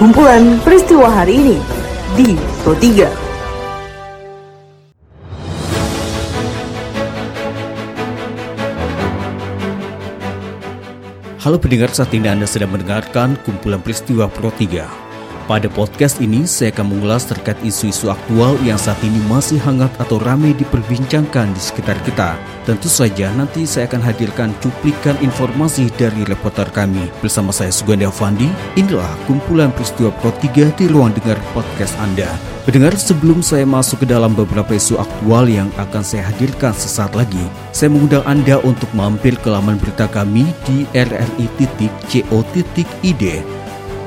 Kumpulan peristiwa hari ini di Pro 3. Halo pendengar, saat ini Anda sedang mendengarkan kumpulan peristiwa Pro 3. Pada podcast ini, saya akan mengulas terkait isu-isu aktual yang saat ini masih hangat atau ramai diperbincangkan di sekitar kita. Tentu saja nanti saya akan hadirkan cuplikan informasi dari reporter kami. Bersama saya Sugandi Avandi, inilah kumpulan peristiwa Pro 3 di ruang dengar podcast Anda. Pendengar, sebelum saya masuk ke dalam beberapa isu aktual yang akan saya hadirkan sesaat lagi, saya mengundang Anda untuk mampir ke laman berita kami di rri.co.id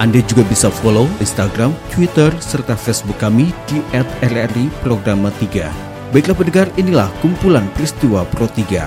anda juga bisa follow Instagram, Twitter, serta Facebook kami di @rri Programa 3. Baiklah pendengar, inilah kumpulan peristiwa Pro 3.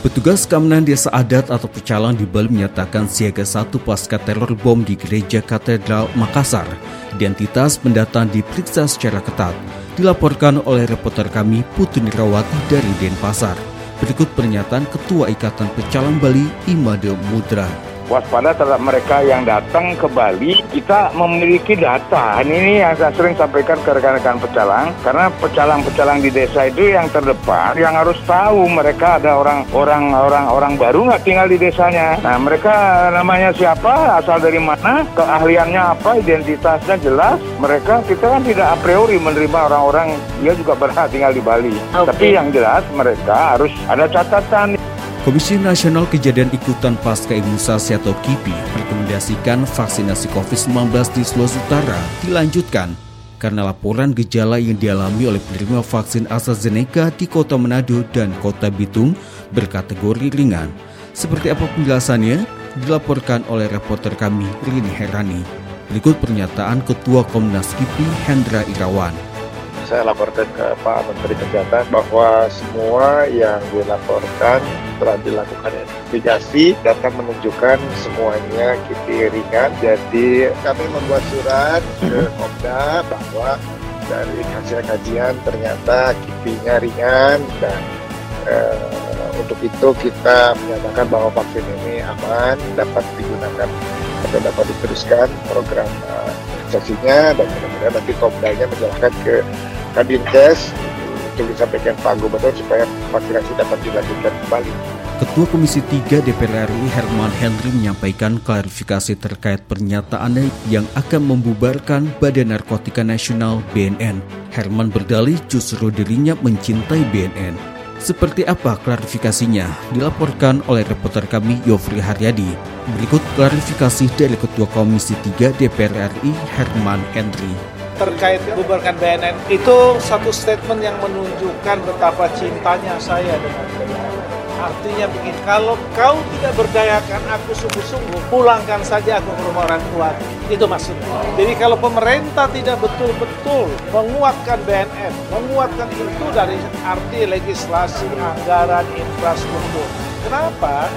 Petugas keamanan desa adat atau pecalang di Bali menyatakan siaga satu pasca teror bom di gereja katedral Makassar. Identitas pendatang diperiksa secara ketat. Dilaporkan oleh reporter kami Putri Nirawati dari Denpasar. Berikut pernyataan Ketua Ikatan Pecalang Bali Imade Mudra waspada terhadap mereka yang datang ke Bali. Kita memiliki data. Ini yang saya sering sampaikan ke rekan-rekan pecalang. Karena pecalang-pecalang di desa itu yang terdepan, yang harus tahu mereka ada orang-orang orang-orang baru nggak tinggal di desanya. Nah mereka namanya siapa, asal dari mana, keahliannya apa, identitasnya jelas. Mereka kita kan tidak a priori menerima orang-orang dia juga berhak tinggal di Bali. Okay. Tapi yang jelas mereka harus ada catatan. Komisi Nasional Kejadian Ikutan Pasca Imunisasi atau KIPI merekomendasikan vaksinasi COVID-19 di Sulawesi Utara dilanjutkan karena laporan gejala yang dialami oleh penerima vaksin AstraZeneca di Kota Manado dan Kota Bitung berkategori ringan. Seperti apa penjelasannya? Dilaporkan oleh reporter kami Rini Herani. Berikut pernyataan Ketua Komnas KIPI Hendra Irawan saya laporkan ke Pak Menteri Kesehatan bahwa semua yang dilaporkan telah dilakukan investigasi data menunjukkan semuanya kipi ringan jadi kami membuat surat ke Komda mhm. bahwa dari hasil kajian ternyata kipinya ringan dan eh, untuk itu kita menyatakan bahwa vaksin ini aman dapat digunakan atau dapat diteruskan program uh, dan mudah-mudahan nanti Komdanya menjelaskan ke Kadinkes untuk disampaikan Pak Gubernur supaya vaksinasi dapat dilanjutkan kembali. Ketua Komisi 3 DPR RI Herman Henry menyampaikan klarifikasi terkait pernyataannya yang akan membubarkan Badan Narkotika Nasional BNN. Herman berdalih justru dirinya mencintai BNN. Seperti apa klarifikasinya? Dilaporkan oleh reporter kami Yofri Haryadi. Berikut klarifikasi dari Ketua Komisi 3 DPR RI Herman Henry terkait bubarkan BNN itu satu statement yang menunjukkan betapa cintanya saya dengan BNN. Artinya begini, kalau kau tidak berdayakan aku sungguh-sungguh, pulangkan saja aku ke rumah orang tua. Itu maksudnya. Jadi kalau pemerintah tidak betul-betul menguatkan BNN, menguatkan itu dari arti legislasi, anggaran, infrastruktur. Kenapa?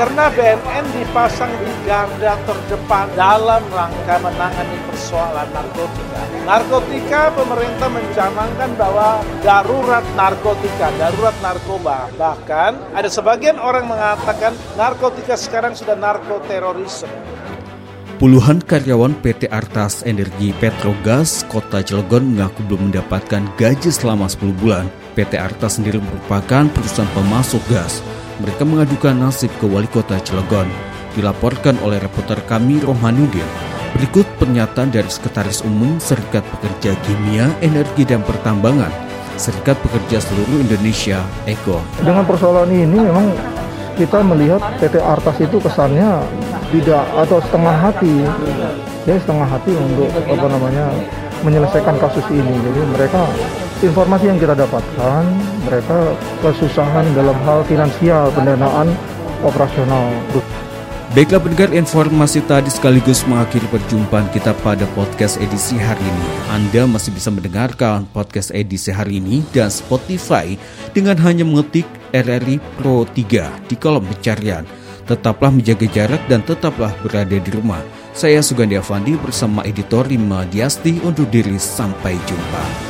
Karena BNN dipasang di garda terdepan dalam rangka menangani persoalan narkotika. Narkotika pemerintah mencanangkan bahwa darurat narkotika, darurat narkoba. Bahkan ada sebagian orang mengatakan narkotika sekarang sudah narkoterorisme. Puluhan karyawan PT Artas Energi Petrogas Kota Cilegon mengaku belum mendapatkan gaji selama 10 bulan. PT Artas sendiri merupakan perusahaan pemasok gas. Mereka mengadukan nasib ke wali kota Cilegon. Dilaporkan oleh reporter kami Rohmanuddin. Berikut pernyataan dari Sekretaris Umum Serikat Pekerja Kimia, Energi dan Pertambangan, Serikat Pekerja Seluruh Indonesia, EKO. Dengan persoalan ini memang kita melihat PT Artas itu kesannya tidak atau setengah hati, ya setengah hati untuk apa namanya menyelesaikan kasus ini. Jadi mereka informasi yang kita dapatkan, mereka kesusahan dalam hal finansial, pendanaan operasional. Baiklah pendengar informasi tadi sekaligus mengakhiri perjumpaan kita pada podcast edisi hari ini. Anda masih bisa mendengarkan podcast edisi hari ini dan Spotify dengan hanya mengetik RRI Pro 3 di kolom pencarian. Tetaplah menjaga jarak dan tetaplah berada di rumah. Saya Sugandi Avandi bersama editor Rima Diasti untuk diri sampai jumpa.